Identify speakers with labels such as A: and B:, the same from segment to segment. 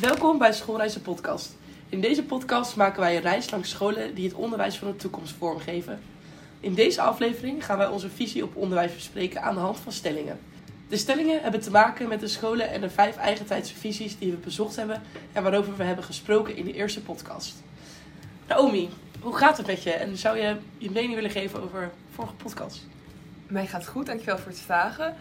A: Welkom bij Schoolreizen Podcast. In deze podcast maken wij een reis langs scholen die het onderwijs van de toekomst vormgeven. In deze aflevering gaan wij onze visie op onderwijs bespreken aan de hand van stellingen. De stellingen hebben te maken met de scholen en de vijf eigentijdse visies die we bezocht hebben en waarover we hebben gesproken in de eerste podcast. Naomi, hoe gaat het met je en zou je je mening willen geven over vorige podcast?
B: Mij gaat goed, dankjewel voor het vragen.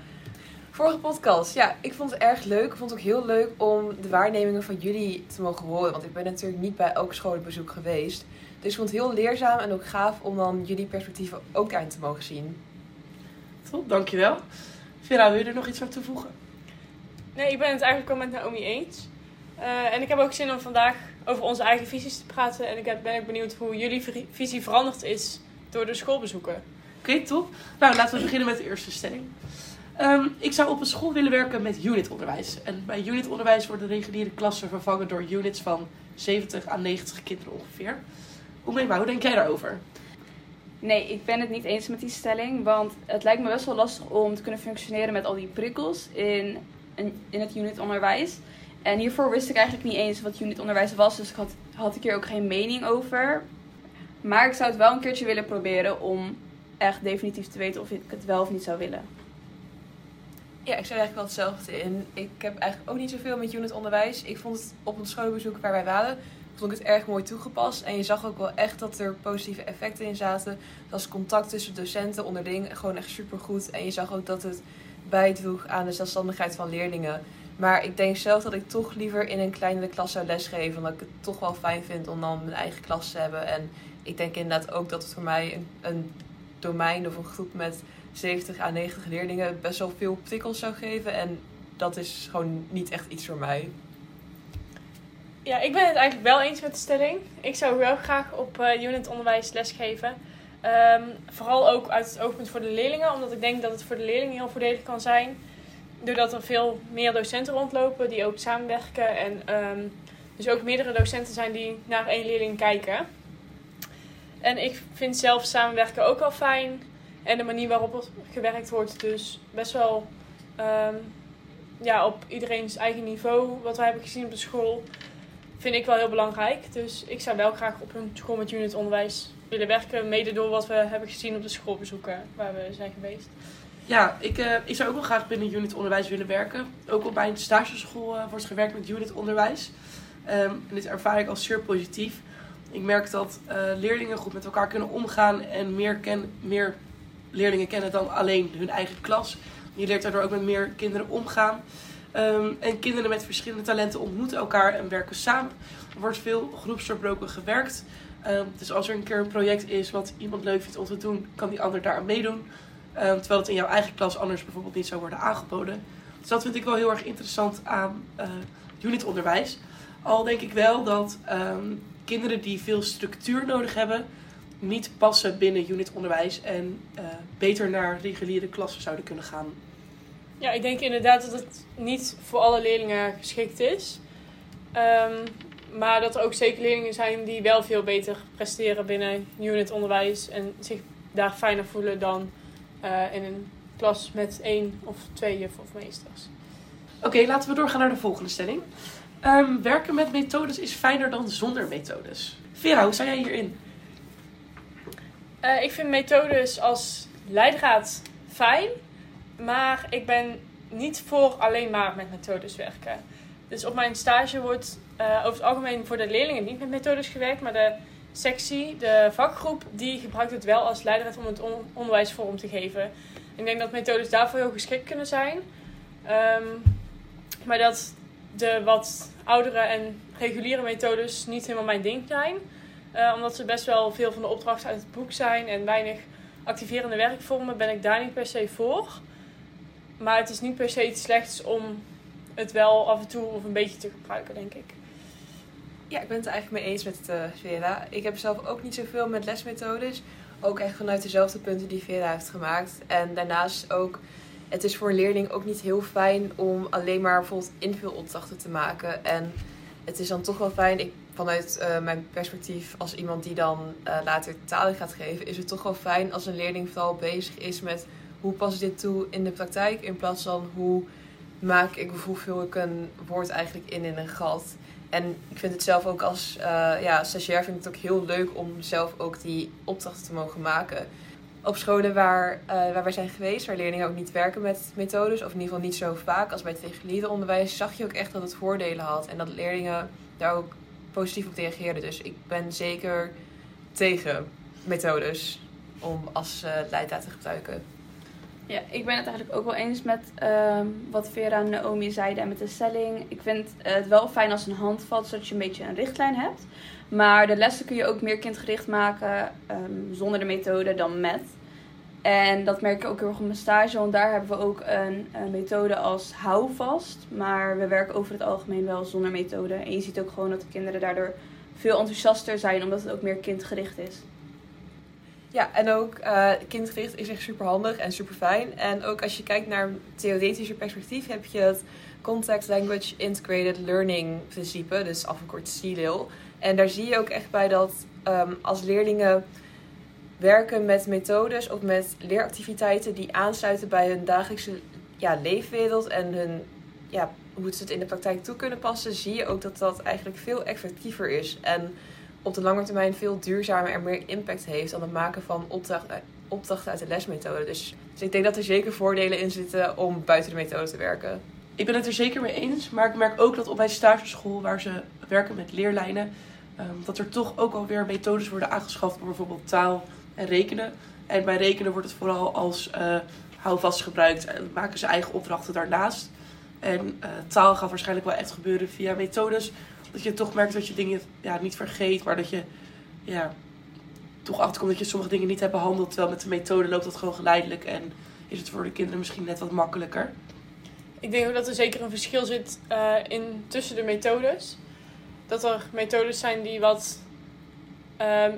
B: Vorige podcast, ja, ik vond het erg leuk. Ik vond het ook heel leuk om de waarnemingen van jullie te mogen horen. Want ik ben natuurlijk niet bij elk scholenbezoek geweest. Dus ik vond het heel leerzaam en ook gaaf om dan jullie perspectieven ook daarin te mogen zien.
A: Top, dankjewel. Vera, wil je er nog iets aan toevoegen?
C: Nee, ik ben het eigenlijk wel met Naomi eens. Uh, en ik heb ook zin om vandaag over onze eigen visies te praten. En ik ben ook benieuwd hoe jullie visie veranderd is door de schoolbezoeken.
A: Oké, okay, top. Nou, laten we beginnen met de eerste stelling. Um, ik zou op een school willen werken met unitonderwijs. En bij unitonderwijs worden reguliere klassen vervangen door units van 70 à 90 kinderen ongeveer. Hoe denk jij daarover?
D: Nee, ik ben het niet eens met die stelling. Want het lijkt me best wel lastig om te kunnen functioneren met al die prikkels in, in het unitonderwijs. En hiervoor wist ik eigenlijk niet eens wat unitonderwijs was. Dus ik had, had ik hier ook geen mening over. Maar ik zou het wel een keertje willen proberen om echt definitief te weten of ik het wel of niet zou willen.
B: Ja, ik zou eigenlijk wel hetzelfde in. Ik heb eigenlijk ook niet zoveel met unitonderwijs. Ik vond het op een schoolbezoek waar wij waren, vond ik het erg mooi toegepast. En je zag ook wel echt dat er positieve effecten in zaten. Zoals contact tussen docenten onderling gewoon echt supergoed. En je zag ook dat het bijdroeg aan de zelfstandigheid van leerlingen. Maar ik denk zelf dat ik toch liever in een kleinere klas zou lesgeven. Omdat ik het toch wel fijn vind om dan mijn eigen klas te hebben. En ik denk inderdaad ook dat het voor mij een, een domein of een groep met 70 à 90 leerlingen best wel veel prikkels zou geven. En dat is gewoon niet echt iets voor mij.
C: Ja, ik ben het eigenlijk wel eens met de stelling. Ik zou wel graag op uh, unitonderwijs lesgeven. Um, vooral ook uit het oogpunt voor de leerlingen, omdat ik denk dat het voor de leerlingen heel voordelig kan zijn. Doordat er veel meer docenten rondlopen die ook samenwerken. En um, dus ook meerdere docenten zijn die naar één leerling kijken. En ik vind zelf samenwerken ook wel fijn. En de manier waarop er gewerkt wordt, dus best wel um, ja, op iedereen's eigen niveau, wat wij hebben gezien op de school, vind ik wel heel belangrijk. Dus ik zou wel graag op een school met unitonderwijs willen werken, mede door wat we hebben gezien op de schoolbezoeken waar we zijn geweest.
A: Ja, ik, uh, ik zou ook wel graag binnen unitonderwijs willen werken. Ook op mijn stageschool uh, wordt gewerkt met unitonderwijs. Um, en dit ervaar ik als zeer positief. Ik merk dat uh, leerlingen goed met elkaar kunnen omgaan en meer, ken, meer leerlingen kennen dan alleen hun eigen klas. Je leert daardoor ook met meer kinderen omgaan. Um, en kinderen met verschillende talenten ontmoeten elkaar en werken samen. Er wordt veel groepsverbroken gewerkt. Um, dus als er een keer een project is wat iemand leuk vindt om te doen, kan die ander daar aan meedoen. Um, terwijl het in jouw eigen klas anders bijvoorbeeld niet zou worden aangeboden. Dus dat vind ik wel heel erg interessant aan uh, unitonderwijs. Al denk ik wel dat kinderen die veel structuur nodig hebben, niet passen binnen unitonderwijs en uh, beter naar reguliere klassen zouden kunnen gaan.
C: Ja, ik denk inderdaad dat het niet voor alle leerlingen geschikt is. Um, maar dat er ook zeker leerlingen zijn die wel veel beter presteren binnen unitonderwijs en zich daar fijner voelen dan uh, in een klas met één of twee juf of meesters.
A: Oké, okay, laten we doorgaan naar de volgende stelling. Um, werken met methodes is fijner dan zonder methodes. Vera, hoe sta jij hierin?
C: Uh, ik vind methodes als leidraad fijn, maar ik ben niet voor alleen maar met methodes werken. Dus op mijn stage wordt uh, over het algemeen voor de leerlingen niet met methodes gewerkt, maar de sectie, de vakgroep, die gebruikt het wel als leidraad om het on onderwijs vorm te geven. Ik denk dat methodes daarvoor heel geschikt kunnen zijn. Um, maar dat de wat oudere en reguliere methodes niet helemaal mijn ding zijn. Uh, omdat ze best wel veel van de opdrachten uit het boek zijn en weinig activerende werkvormen, ben ik daar niet per se voor. Maar het is niet per se iets slechts om het wel af en toe of een beetje te gebruiken, denk ik.
B: Ja, ik ben het eigenlijk mee eens met uh, Vera. Ik heb zelf ook niet zoveel met lesmethodes. Ook echt vanuit dezelfde punten die Vera heeft gemaakt. En daarnaast ook, het is voor een leerling ook niet heel fijn om alleen maar bijvoorbeeld invulopdrachten te maken. En het is dan toch wel fijn, vanuit uh, mijn perspectief als iemand die dan uh, later talen gaat geven, is het toch wel fijn als een leerling vooral bezig is met hoe pas ik dit toe in de praktijk in plaats van hoe maak ik hoe vul ik een woord eigenlijk in in een gat. En ik vind het zelf ook als uh, ja, stagiair vind ik het ook heel leuk om zelf ook die opdrachten te mogen maken. Op scholen waar, waar wij zijn geweest, waar leerlingen ook niet werken met methodes, of in ieder geval niet zo vaak als bij het reguliere onderwijs, zag je ook echt dat het voordelen had. En dat leerlingen daar ook positief op reageerden. Dus ik ben zeker tegen methodes om als uh, te gebruiken.
D: Ja, ik ben het eigenlijk ook wel eens met uh, wat Vera en Naomi zeiden en met de stelling. Ik vind het wel fijn als een handvat, zodat je een beetje een richtlijn hebt. Maar de lessen kun je ook meer kindgericht maken um, zonder de methode dan met. En dat merk ik ook heel erg op mijn stage, want daar hebben we ook een, een, methode als houvast. Maar we werken over het algemeen wel zonder methode. En je ziet ook gewoon dat de kinderen daardoor veel enthousiaster zijn, omdat het ook meer kindgericht is.
B: Ja, en ook uh, kindgericht is echt super handig en super fijn. En ook als je kijkt naar een theoretische perspectief, heb je het Context Language Integrated Learning principe, dus afgekort CLIL. En daar zie je ook echt bij dat um, als leerlingen werken met methodes of met leeractiviteiten die aansluiten bij hun dagelijkse ja, leefwereld en hun, ja, hoe ze het in de praktijk toe kunnen passen, zie je ook dat dat eigenlijk veel effectiever is. En op de lange termijn veel duurzamer en meer impact heeft dan het maken van opdrachten, opdrachten uit de lesmethode. Dus, dus ik denk dat er zeker voordelen in zitten om buiten de methode te werken.
A: Ik ben het er zeker mee eens, maar ik merk ook dat op mijn stageschool, waar ze werken met leerlijnen, um, dat er toch ook alweer methodes worden aangeschaft voor bijvoorbeeld taal en rekenen. En bij rekenen wordt het vooral als uh, houvast gebruikt en maken ze eigen opdrachten daarnaast. En uh, taal gaat waarschijnlijk wel echt gebeuren via methodes dat je toch merkt dat je dingen ja, niet vergeet, maar dat je ja, toch achterkomt dat je sommige dingen niet hebt behandeld. Terwijl met de methode loopt dat gewoon geleidelijk en is het voor de kinderen misschien net wat makkelijker.
C: Ik denk ook dat er zeker een verschil zit uh, in tussen de methodes. Dat er methodes zijn die wat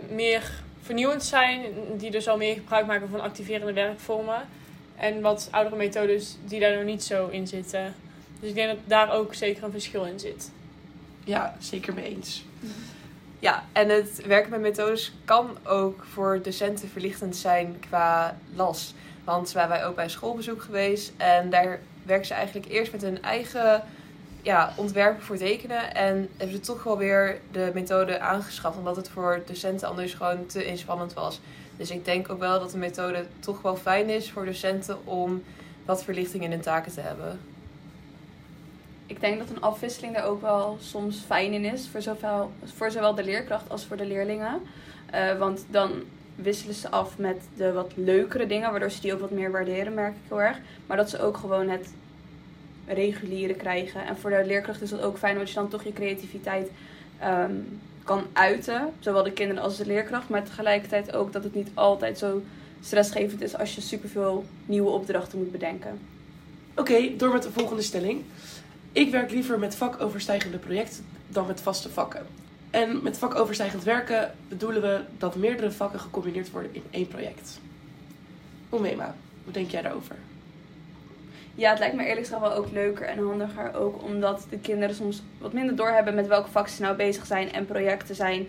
C: meer vernieuwend zijn, die dus al meer gebruik maken van activerende werkvormen. En wat oudere methodes die daar nog niet zo in zitten. Dus ik denk dat daar ook zeker een verschil in zit.
A: Ja, zeker mee eens.
B: Ja, en het werken met methodes kan ook voor docenten verlichtend zijn qua las. Want waren wij ook bij schoolbezoek geweest en daar werken ze eigenlijk eerst met hun eigen ja, ontwerpen voor tekenen. En hebben ze toch wel weer de methode aangeschaft, omdat het voor docenten anders gewoon te inspannend was. Dus ik denk ook wel dat de methode toch wel fijn is voor docenten om wat verlichting in hun taken te hebben
D: ik denk dat een afwisseling daar ook wel soms fijn in is. Voor, zowel, voor zowel de leerkracht als voor de leerlingen. Uh, want dan wisselen ze af met de wat leukere dingen, waardoor ze die ook wat meer waarderen, merk ik heel erg. Maar dat ze ook gewoon het reguliere krijgen. En voor de leerkracht is dat ook fijn, omdat je dan toch je creativiteit um, kan uiten. Zowel de kinderen als de leerkracht. Maar tegelijkertijd ook dat het niet altijd zo stressgevend is als je superveel nieuwe opdrachten moet bedenken.
A: Oké, door met de volgende stelling. Ik werk liever met vakoverstijgende projecten dan met vaste vakken. En met vakoverstijgend werken bedoelen we dat meerdere vakken gecombineerd worden in één project. Omema, hoe denk jij daarover?
D: Ja, het lijkt me eerlijk gezegd wel ook leuker en handiger. Ook omdat de kinderen soms wat minder doorhebben met welke vakken ze nou bezig zijn. En projecten zijn,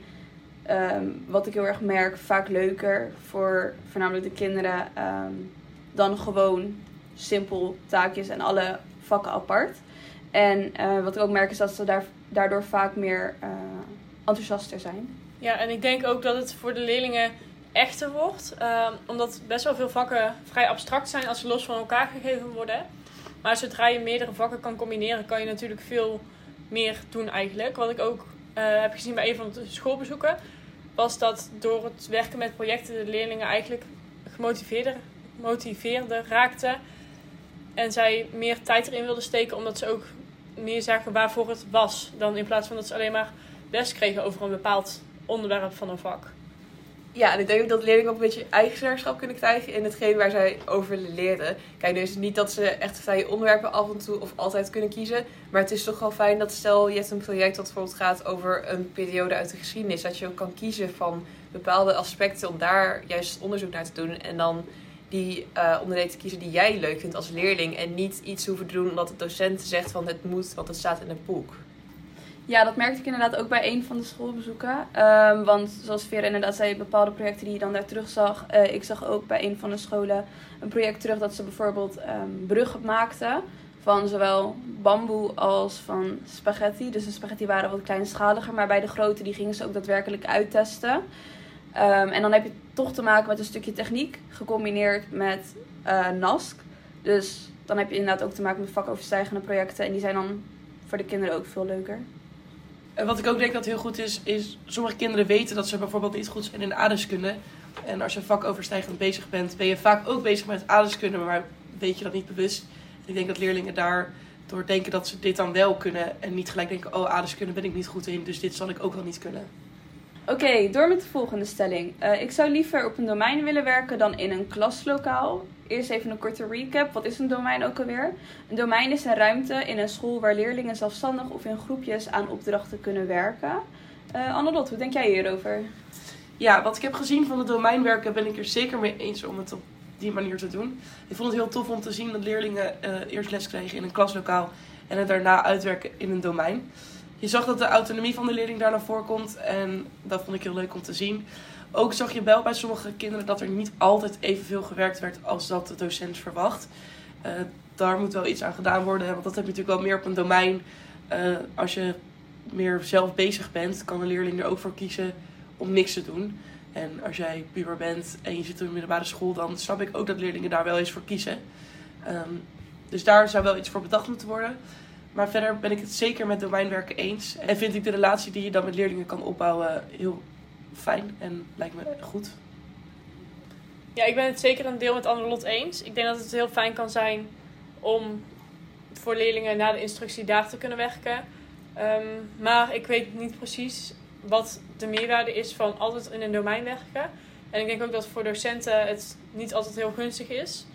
D: um, wat ik heel erg merk, vaak leuker voor voornamelijk de kinderen um, dan gewoon simpel taakjes en alle vakken apart. En uh, wat ik ook merk is dat ze daar, daardoor vaak meer uh, enthousiaster zijn.
C: Ja, en ik denk ook dat het voor de leerlingen echter wordt. Uh, omdat best wel veel vakken vrij abstract zijn als ze los van elkaar gegeven worden. Maar zodra je meerdere vakken kan combineren, kan je natuurlijk veel meer doen eigenlijk. Wat ik ook uh, heb gezien bij een van de schoolbezoeken, was dat door het werken met projecten de leerlingen eigenlijk gemotiveerder, gemotiveerder raakten. En zij meer tijd erin wilden steken, omdat ze ook meer zeggen waarvoor het was. Dan in plaats van dat ze alleen maar les kregen over een bepaald onderwerp van een vak.
B: Ja, en ik denk dat leerlingen ook een beetje eigenaarschap kunnen krijgen in hetgeen waar zij over leren. Kijk, dus niet dat ze echt vrije onderwerpen af en toe of altijd kunnen kiezen. Maar het is toch wel fijn dat stel je hebt een project dat bijvoorbeeld gaat over een periode uit de geschiedenis. Dat je ook kan kiezen van bepaalde aspecten om daar juist onderzoek naar te doen. En dan die uh, onderdelen te kiezen die jij leuk vindt als leerling. En niet iets hoeven te doen omdat de docent zegt van het moet, want het staat in het boek.
D: Ja, dat merkte ik inderdaad ook bij een van de schoolbezoeken. Um, want zoals Vera inderdaad zei, bepaalde projecten die je dan daar terug zag. Uh, ik zag ook bij een van de scholen een project terug dat ze bijvoorbeeld um, bruggen maakten van zowel bamboe als van spaghetti. Dus de spaghetti waren wat kleinschaliger, maar bij de grote die gingen ze ook daadwerkelijk uittesten. Ehm, en dan heb je toch te maken met een stukje techniek, gecombineerd met uh, NASC. Dus dan heb je inderdaad ook te maken met vakoverstijgende projecten. En die zijn dan voor de kinderen ook veel leuker.
A: En wat ik ook denk dat heel goed is, is sommige kinderen weten dat ze bijvoorbeeld niet goed zijn in aardeskunde. En als je vakoverstijgend bezig bent, ben je vaak ook bezig met aardeskunde, maar weet je dat niet bewust. ik denk dat leerlingen daar door denken dat ze dit dan wel kunnen en niet gelijk denken, oh aardeskunde ben ik niet goed in, dus dit zal ik ook wel niet kunnen.
D: Oké, door met de volgende stelling. Uh, ik zou liever op een domein willen werken dan in een klaslokaal. Eerst even een korte recap. Wat is een domein ook alweer? Een domein is een ruimte in een school waar leerlingen zelfstandig of in groepjes aan opdrachten kunnen werken. Uh, Annelot, hoe denk jij hierover?
A: Ja, wat ik heb gezien van het domeinwerken ben ik er zeker mee eens om het op die manier te doen. Ik vond het heel tof om te zien dat leerlingen uh, eerst les kregen in een klaslokaal en het daarna uitwerken in een domein je zag dat de autonomie van de leerling daar naar voren komt. En dat vond ik heel leuk om te zien. Ook zag je wel bij sommige kinderen dat er niet altijd evenveel gewerkt werd als dat de docent verwacht. Uh, daar moet wel iets aan gedaan worden. Want dat heb je natuurlijk wel meer op een domein. Uh, als je meer zelf bezig bent, kan een leerling er ook voor kiezen om niks te doen. En als jij puber bent en je zit in de middelbare school, dan snap ik ook dat leerlingen daar wel eens voor kiezen. Um, dus daar zou wel iets voor bedacht moeten worden. Maar verder ben ik het zeker met domeinwerken eens. En vind ik de relatie die je dan met leerlingen kan opbouwen heel fijn en lijkt me goed.
C: Ja, ik ben het zeker een deel met Annelot eens. Ik denk dat het heel fijn kan zijn om voor leerlingen na de instructie daar te kunnen werken. Ehm, maar ik weet niet precies wat de meerwaarde is van altijd in een domein werken. En ik denk ook dat voor docenten het niet altijd heel gunstig is.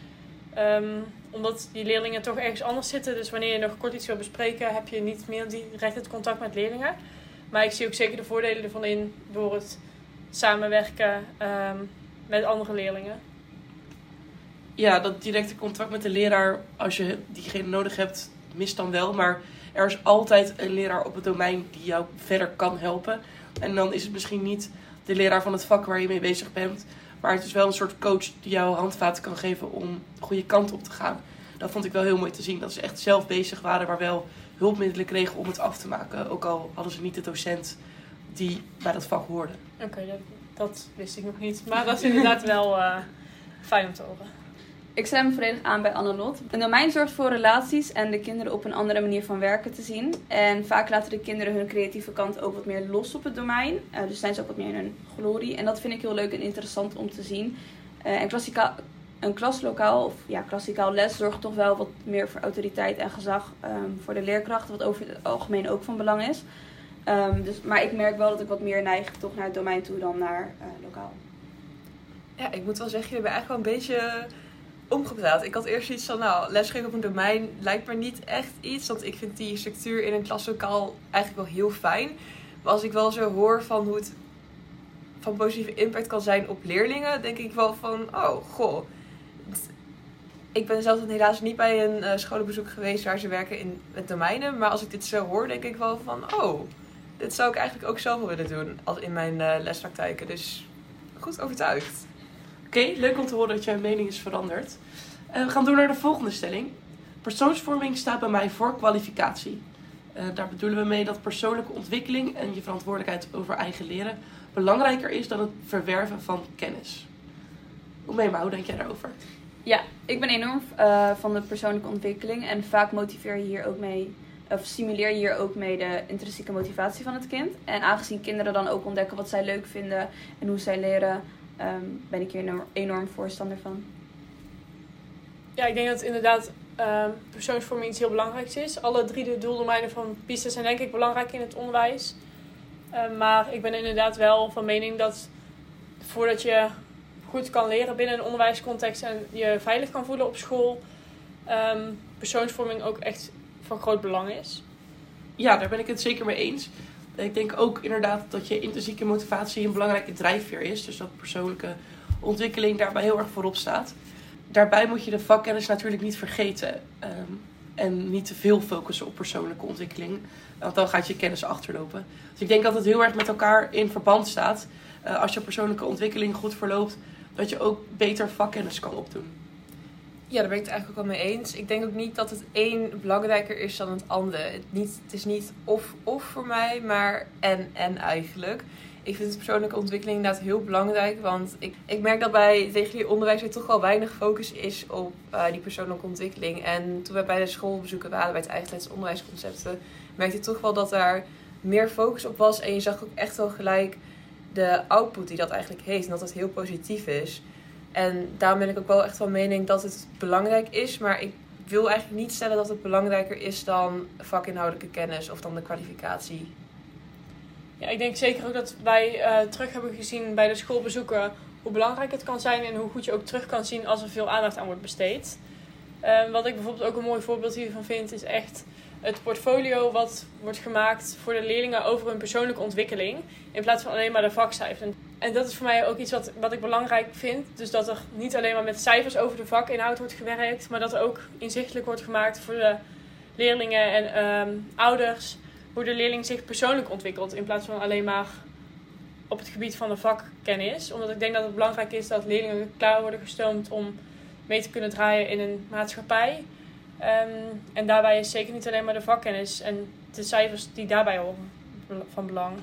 C: Um, omdat die leerlingen toch ergens anders zitten. Dus wanneer je nog kort iets wil bespreken, heb je niet meer direct het contact met leerlingen. Maar ik zie ook zeker de voordelen ervan in door het samenwerken um, met andere leerlingen.
A: Ja, dat directe contact met de leraar, als je diegene nodig hebt, mist dan wel. Maar er is altijd een leraar op het domein die jou verder kan helpen. En dan is het misschien niet de leraar van het vak waar je mee bezig bent. Maar het is wel een soort coach die jou handvaten kan geven om de goede kant op te gaan. Dat vond ik wel heel mooi te zien. Dat ze echt zelf bezig waren, maar wel hulpmiddelen kregen om het af te maken. Ook al hadden ze niet de docent die bij dat vak hoorde.
C: Oké, dat, wist ik nog niet. Maar dat is inderdaad wel uh, fijn om te horen.
D: Ik sluit me volledig aan bij Annelot. Een domein zorgt voor relaties en de kinderen op een andere manier van werken te zien. En vaak laten de kinderen hun creatieve kant ook wat meer los op het domein. Uh, dus zijn ze ook wat meer in hun glorie. En dat vind ik heel leuk en interessant om te zien. Uh, en klassikaal, een klaslokaal of ja, klassikaal les zorgt toch wel wat meer voor autoriteit en gezag um, voor de leerkrachten. Wat over het algemeen ook van belang is. Um, dus, maar ik merk wel dat ik wat meer neig toch naar het domein toe dan naar uh, lokaal.
B: Ja, ik moet wel zeggen, jullie hebben eigenlijk wel een beetje omgepraat. Ik had eerst iets van, nou, lesgeven op een domein lijkt me niet echt iets. Want ik vind die structuur in een klaslokaal eigenlijk wel heel fijn. Maar als ik wel zo hoor van hoe het van positieve impact kan zijn op leerlingen, denk ik wel van, oh, goh. Ik ben zelf helaas niet bij een uh, scholenbezoek geweest waar ze werken in met domeinen. Maar als ik dit zo hoor, denk ik wel van, oh, dit zou ik eigenlijk ook zelf willen doen als in mijn uh, lespraktijken. Dus goed overtuigd.
A: Oké, leuk om te horen dat jouw mening is veranderd. Uh, we gaan door naar de volgende stelling. Persoonsvorming staat bij mij voor kwalificatie. Uh, daar bedoelen we mee dat persoonlijke ontwikkeling en je verantwoordelijkheid over eigen leren belangrijker is dan het verwerven van kennis. Oemema, hoe denk jij daarover?
D: Ja, ik ben enorm uh, van de persoonlijke ontwikkeling en vaak motiveer je hier ook mee, of stimuleer je hier ook mee de intrinsieke motivatie van het kind. En aangezien kinderen dan ook ontdekken wat zij leuk vinden en hoe zij leren, um, ben ik hier enorm, enorm voorstander van.
C: Ja, ik denk dat inderdaad um, persoonsvorming iets heel belangrijks is. Alle drie de doeldomeinen van PISA zijn denk ik belangrijk in het onderwijs. Um, maar ik ben inderdaad wel van mening dat voordat je goed kan leren binnen een onderwijscontext en je veilig kan voelen op school, um, persoonsvorming ook echt van groot belang is.
A: Ja, daar ben ik het zeker mee eens. Ik denk ook inderdaad dat je intrinsieke motivatie een belangrijke drijfveer is. Dus dat persoonlijke ontwikkeling daarbij heel erg voorop staat. Daarbij moet je de vakkennis natuurlijk niet vergeten. Um, en niet te veel focussen op persoonlijke ontwikkeling. Want dan gaat je kennis achterlopen. Dus ik denk dat het heel erg met elkaar in verband staat. Uh, als je persoonlijke ontwikkeling goed verloopt, dat je ook beter vakkennis kan opdoen.
B: Ja, daar ben ik het eigenlijk ook wel mee eens. Ik denk ook niet dat het een belangrijker is dan het andere. Het, niet, het is niet of-of voor mij, maar en-en eigenlijk. Ik vind de persoonlijke ontwikkeling inderdaad heel belangrijk. Want ik, ik merk dat bij regulier onderwijs er toch wel weinig focus is op uh, die persoonlijke ontwikkeling. En toen we bij de schoolbezoeken waren, bij het eigentijds onderwijsconcepten, merkte ik toch wel dat daar meer focus op was. En je zag ook echt wel gelijk de output die dat eigenlijk heeft. En dat het heel positief is. En daarom ben ik ook wel echt van mening dat het belangrijk is. Maar ik wil eigenlijk niet stellen dat het belangrijker is dan vakinhoudelijke kennis of dan de kwalificatie.
C: Ja, ik denk zeker ook dat wij uh, terug hebben gezien bij de schoolbezoeken hoe belangrijk het kan zijn en hoe goed je ook terug kan zien als er veel aandacht aan wordt besteed. Uh, wat ik bijvoorbeeld ook een mooi voorbeeld hiervan vind, is echt het portfolio wat wordt gemaakt voor de leerlingen over hun persoonlijke ontwikkeling. In plaats van alleen maar de vakcijfers. En dat is voor mij ook iets wat, wat ik belangrijk vind. Dus dat er niet alleen maar met cijfers over de vakinhoud wordt gewerkt, maar dat er ook inzichtelijk wordt gemaakt voor de leerlingen en um, ouders hoe de leerling zich persoonlijk ontwikkelt. In plaats van alleen maar op het gebied van de vakkennis. Omdat ik denk dat het belangrijk is dat leerlingen klaar worden gestoomd om mee te kunnen draaien in een maatschappij. Um, en daarbij is zeker niet alleen maar de vakkennis en de cijfers die daarbij horen van belang.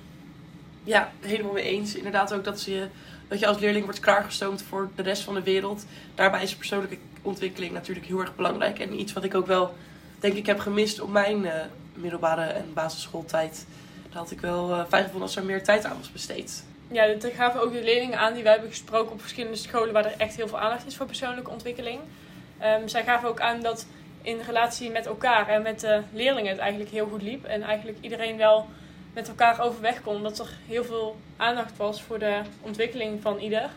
A: Ja, helemaal mee eens. Inderdaad ook dat, ze, dat je als leerling wordt klaargestoomd voor de rest van de wereld. Daarbij is persoonlijke ontwikkeling natuurlijk heel erg belangrijk. En iets wat ik ook wel, denk ik, heb gemist op mijn uh, middelbare en basisschooltijd. Daar had ik wel uh, fijn gevonden als er meer tijd aan was besteed.
C: Ja, dat gaven ook de leerlingen aan die wij hebben gesproken op verschillende scholen waar er echt heel veel aandacht is voor persoonlijke ontwikkeling. Um, zij gaven ook aan dat in relatie met elkaar en met de leerlingen het eigenlijk heel goed liep. En eigenlijk iedereen wel met elkaar overweg kon. Omdat er heel veel aandacht was voor de ontwikkeling van ieder.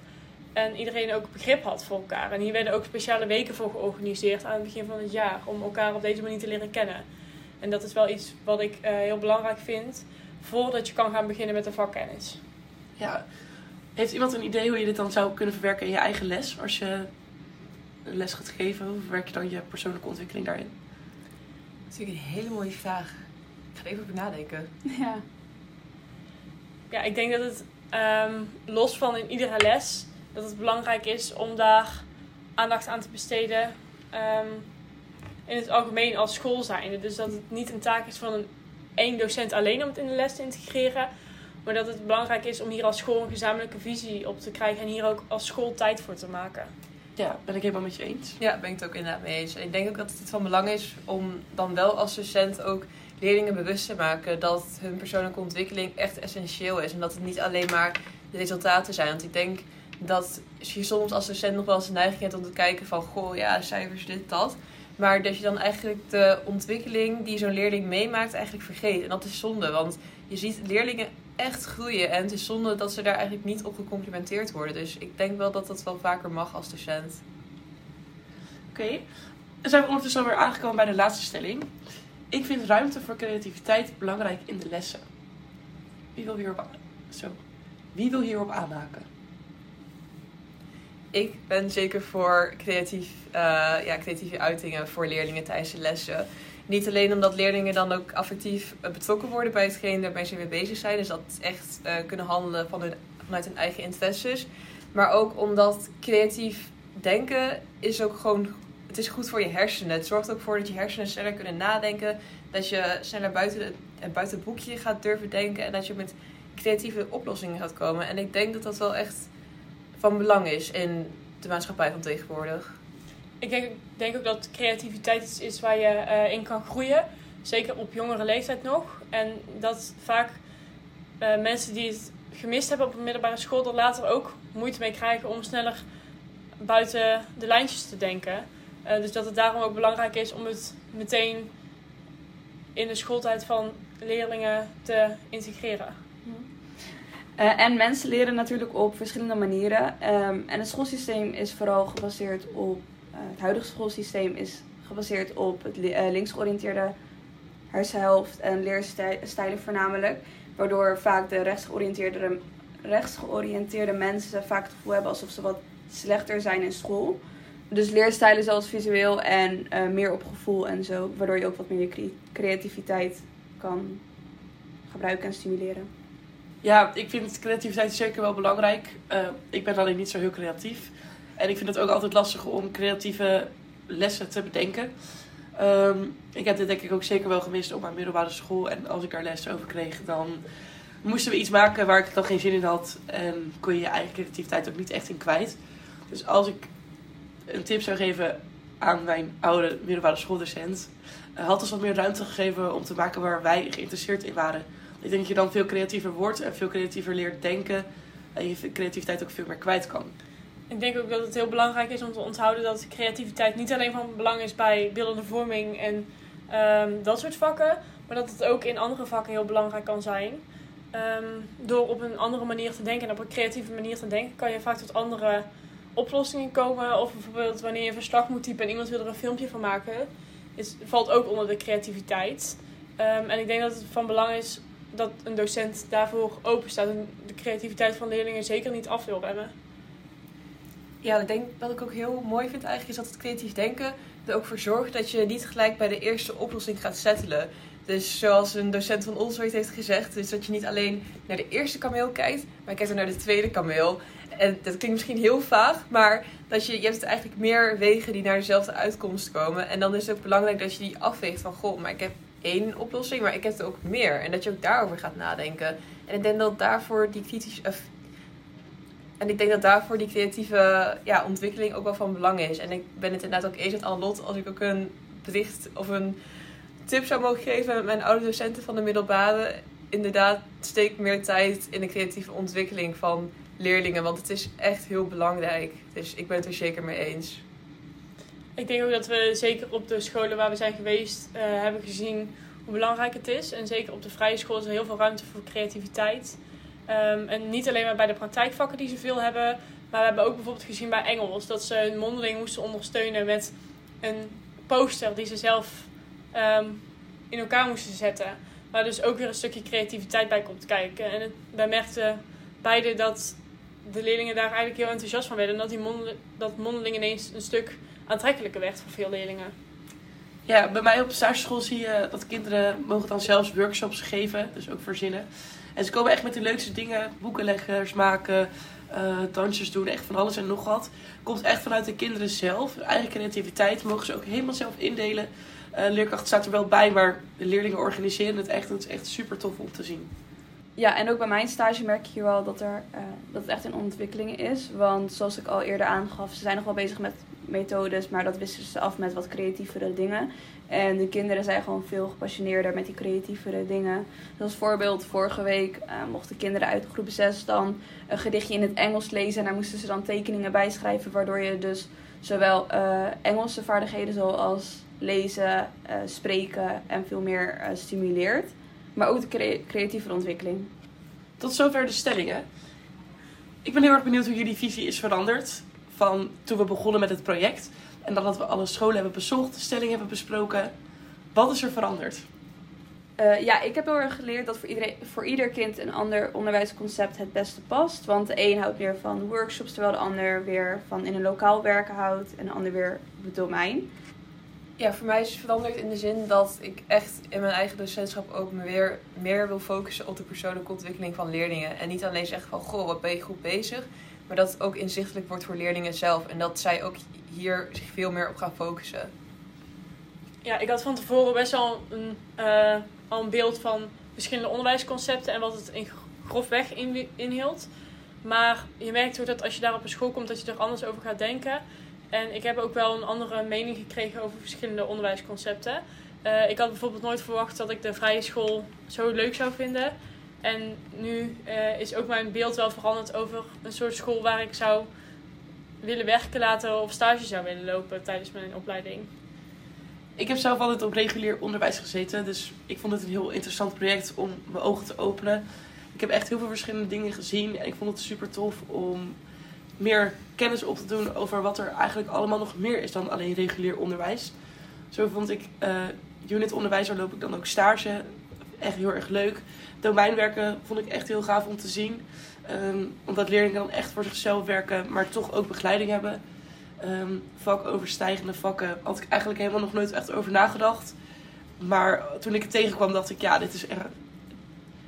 C: En iedereen ook begrip had voor elkaar. En hier werden ook speciale weken voor georganiseerd aan het begin van het jaar. Om elkaar op deze manier te leren kennen. En dat is wel iets wat ik uh, heel belangrijk vind. Voordat je kan gaan beginnen met de vakkennis.
A: Ja. Heeft iemand een idee hoe je dit dan zou kunnen verwerken in je eigen les? Als je les gaat geven, hoe verwerk je dan je persoonlijke ontwikkeling daarin?
B: Dat is natuurlijk een hele mooie vraag. Ik ga er even over nadenken.
C: Ja. Ja, ik denk dat het um, los van in iedere les, dat het belangrijk is om daar aandacht aan te besteden. Um, in het algemeen als school zijnde. Dus dat het niet een taak is van een één docent alleen om het in de les te integreren. Maar dat het belangrijk is om hier als school een gezamenlijke visie op te krijgen en hier ook als school tijd voor te maken.
A: Ja, ben ik helemaal met je eens.
B: Ja, ben ik het ook inderdaad mee eens. En ik denk ook dat het van belang is om dan wel als docent ook leerlingen bewust te maken dat hun persoonlijke ontwikkeling echt essentieel is. En dat het niet alleen maar de resultaten zijn. Want ik denk dat je soms als docent nog wel eens de neiging hebt om te kijken van... Goh, ja, cijfers, dit, dat. Maar dat je dan eigenlijk de ontwikkeling die zo'n leerling meemaakt eigenlijk vergeet. En dat is zonde, want je ziet leerlingen echt groeien. En het is zonde dat ze daar eigenlijk niet op gecomplimenteerd worden. Dus ik denk wel dat dat wel vaker mag als docent.
A: Oké, dan zijn we ondertussen alweer aangekomen bij de laatste stelling. Ik vind ruimte voor creativiteit belangrijk in de lessen. Wie wil hierop, zo. Wie wil hierop aanhaken?
B: Ik ben zeker voor creatief, uh, ja, creatieve uitingen voor leerlingen tijdens de lessen. Niet alleen omdat leerlingen dan ook affectief betrokken worden bij hetgeen waarmee ze mee bezig zijn. Dus dat echt uh, kunnen handelen vanuit hun eigen interesses. Maar ook omdat creatief denken is ook gewoon... Het is goed voor je hersenen. Het zorgt ook voor dat je hersenen sneller kunnen nadenken. Dat je sneller buiten, het, buiten het boekje gaat durven denken. En dat je met creatieve oplossingen gaat komen. En ik denk dat dat wel echt van belang is in de maatschappij van tegenwoordig.
C: Ik denk, ook dat creativiteit iets is waar je uh, in kan groeien. Zeker op jongere leeftijd nog. En dat vaak uh, mensen die het gemist hebben op een middelbare school er later ook moeite mee krijgen om sneller buiten de lijntjes te denken. Uh, dus dat het daarom ook belangrijk is om het meteen in de schooltijd van leerlingen te integreren.
D: Uh, en mensen leren natuurlijk op verschillende manieren. Um, en het schoolsysteem is vooral gebaseerd op. Uh, het huidige schoolsysteem is gebaseerd op het uh, linksgeoriënteerde hersenhelft en leerstijlen voornamelijk. Waardoor vaak de rechtsgeoriënteerde, rechtsgeoriënteerde mensen vaak het gevoel hebben alsof ze wat slechter zijn in school. Dus leerstijlen zoals visueel en meer op gevoel en zo. Waardoor je ook wat meer creativiteit kan gebruiken en stimuleren.
A: Ja, ik vind creativiteit zeker wel belangrijk. Uh, ik ben alleen niet zo heel creatief. En ik vind het ook altijd lastig om creatieve lessen te bedenken. Ehm, ik heb dit denk ik ook zeker wel gemist op mijn middelbare school. En als ik daar les over kreeg, dan moesten we iets maken waar ik dan geen zin in had. En kon je je eigen creativiteit ook niet echt in kwijt. Dus als ik een tip zou geven aan mijn oude middelbare schooldocent, had ons wat meer ruimte gegeven om te maken waar wij geïnteresseerd in waren. Ik denk dat je dan veel creatiever wordt en veel creatiever leert denken. En je creativiteit ook veel meer kwijt kan.
C: Ik denk ook dat het heel belangrijk is om te onthouden dat creativiteit niet alleen van belang is bij beeldende vorming en um, dat soort vakken, maar dat het ook in andere vakken heel belangrijk kan zijn. Um, door op een andere manier te denken en op een creatieve manier te denken, kan je vaak tot andere oplossingen komen. Of bijvoorbeeld wanneer je een verslag moet typen en iemand wil er een filmpje van maken, is, valt ook onder de creativiteit. Um, en ik denk dat het van belang is dat een docent daarvoor open staat en de creativiteit van leerlingen zeker niet af wil remmen.
B: Ja, ik denk wat ik ook heel mooi vind eigenlijk is dat het creatief denken er ook voor zorgt dat je niet gelijk bij de eerste oplossing gaat settelen. Dus zoals een docent van ooit heeft gezegd, dus dat je niet alleen naar de eerste kameel kijkt, maar kijkt ook naar de tweede kameel. En dat klinkt misschien heel vaag, maar dat je, je hebt eigenlijk meer wegen die naar dezelfde uitkomst komen. En dan is het ook belangrijk dat je die afweegt van, goh, maar ik heb één oplossing, maar ik heb er ook meer. En dat je ook daarover gaat nadenken. En ik denk dat daarvoor die kritische... en ik denk dat daarvoor die creatieve ja, ontwikkeling ook wel van belang is. En ik ben het inderdaad ook eens met Annelot als ik ook een bericht of een tip zou mogen geven met mijn oude docenten van de middelbare. Inderdaad, steek meer tijd in de creatieve ontwikkeling van leerlingen. Want het is echt heel belangrijk. Dus ik ben het er zeker mee eens.
C: Ik denk ook dat we zeker op de scholen waar we zijn geweest uh, hebben gezien hoe belangrijk het is. En zeker op de vrije school is er heel veel ruimte voor creativiteit. Um, en niet alleen maar bij de praktijkvakken die ze veel hebben. Maar we hebben ook bijvoorbeeld gezien bij Engels dat ze een mondeling moesten ondersteunen met een poster die ze zelf um, in elkaar moesten zetten. Waar dus ook weer een stukje creativiteit bij komt kijken. En het, wij merkten beide dat de leerlingen daar eigenlijk heel enthousiast van werden. En dat, die mondeling, dat mondeling ineens een stuk aantrekkelijker werd voor veel leerlingen.
A: Ja, bij mij op de stageschool zie je dat kinderen mogen dan zelfs workshops geven, dus ook verzinnen. En ze komen echt met de leukste dingen, boekenleggers maken, uh, dansjes doen, echt van alles en nog wat. Komt echt vanuit de kinderen zelf. Eigen creativiteit mogen ze ook helemaal zelf indelen. Uh, leerkracht staat er wel bij, maar de leerlingen organiseren het echt. Het is echt super tof om te zien.
D: Ja, en ook bij mijn stage merk je wel dat, er, uh, dat het echt een ontwikkeling is. Want zoals ik al eerder aangaf, ze zijn nog wel bezig met methodes, maar dat wisten ze af met wat creatievere dingen. En de kinderen zijn gewoon veel gepassioneerder met die creatievere dingen. Zoals voorbeeld, vorige week uh, mochten kinderen uit groep 6 dan een gedichtje in het Engels lezen. En daar moesten ze dan tekeningen bij schrijven, waardoor je dus zowel Engelse vaardigheden zoals lezen, uh, spreken en veel meer stimuleert. Maar ook de cre creatieve ontwikkeling.
A: Tot zover de stellingen. Ik ben heel erg benieuwd hoe jullie visie is veranderd van toen we begonnen met het project. En dan dat we alle scholen hebben bezocht, de stelling hebben besproken. Wat is er veranderd?
D: Uh, ja, ik heb heel erg geleerd dat voor, iedereen, voor ieder kind een ander onderwijsconcept het beste past. Want de een houdt meer van workshops, terwijl de ander weer van in een lokaal werken houdt. En de ander weer op het domein.
B: Ja, voor mij is het veranderd in de zin dat ik echt in mijn eigen docentschap ook me weer meer wil focussen op de persoonlijke ontwikkeling van leerlingen. En niet alleen zeggen van, goh, wat ben je goed bezig? Maar dat het ook inzichtelijk wordt voor leerlingen zelf. En dat zij ook hier zich veel meer op gaan focussen.
C: Ja, ik had van tevoren best wel een, uh, al een beeld van verschillende onderwijsconcepten en wat het in grofweg in, inhield. Maar je merkt ook dat als je daar op een school komt, dat je er anders over gaat denken. En ik heb ook wel een andere mening gekregen over verschillende onderwijsconcepten. Uh, ik had bijvoorbeeld nooit verwacht dat ik de vrije school zo leuk zou vinden. En nu uh, is ook mijn beeld wel veranderd over een soort school waar ik zou willen werken laten of stage zou willen lopen tijdens mijn opleiding.
A: Ik heb zelf altijd op regulier onderwijs gezeten, dus ik vond het een heel interessant project om mijn ogen te openen. Ik heb echt heel veel verschillende dingen gezien en ik vond het super tof om meer kennis op te doen over wat er eigenlijk allemaal nog meer is dan alleen regulier onderwijs. Zo vond ik uh, unit onderwijs, daar loop ik dan ook stage. Echt heel erg leuk. Domeinwerken vond ik echt heel gaaf om te zien. Um, omdat leerlingen dan echt voor zichzelf werken, maar toch ook begeleiding hebben. Um, vakoverstijgende vakken had ik eigenlijk helemaal nog nooit echt over nagedacht. Maar toen ik het tegenkwam, dacht ik, ja, dit is, er,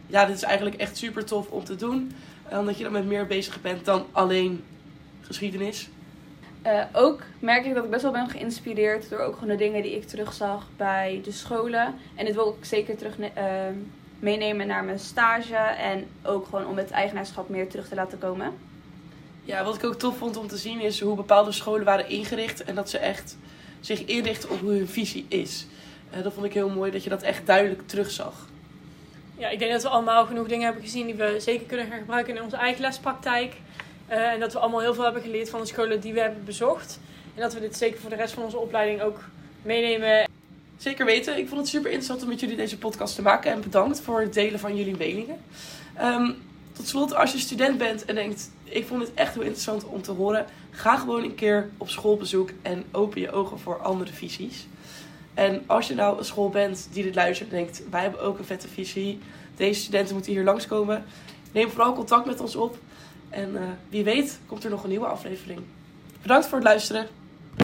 A: ja, dit is eigenlijk echt super tof om te doen. Omdat je dan met meer bezig bent dan alleen geschiedenis.
D: Eh, ook merk ik dat ik best wel ben geïnspireerd door ook gewoon de dingen die ik terugzag bij de scholen. En dit wil ik zeker terug eh, meenemen naar mijn stage. En ook gewoon om het eigenaarschap meer terug te laten komen.
A: Ja, wat ik ook tof vond om te zien is hoe bepaalde scholen waren ingericht. En dat ze echt zich inrichten op hoe hun visie is. Uh, dat vond ik heel mooi dat je dat echt duidelijk terugzag.
C: Ja, ik denk dat we allemaal genoeg dingen hebben gezien die we zeker kunnen gaan gebruiken in onze eigen lespraktijk. Uh, en dat we allemaal heel veel hebben geleerd van de scholen die we hebben bezocht. En dat we dit zeker voor de rest van onze opleiding ook meenemen.
A: Zeker weten. Ik vond het super interessant om met jullie deze podcast te maken. En bedankt voor het delen van jullie meningen. Um, tot slot, als je student bent en denkt... ik vond het echt heel interessant om te horen... ga gewoon een keer op schoolbezoek en open je ogen voor andere visies. En als je nou een school bent die dit luistert en denkt... wij hebben ook een vette visie... deze studenten moeten hier langskomen... neem vooral contact met ons op... En uh, wie weet komt er nog een nieuwe aflevering. Bedankt voor het luisteren.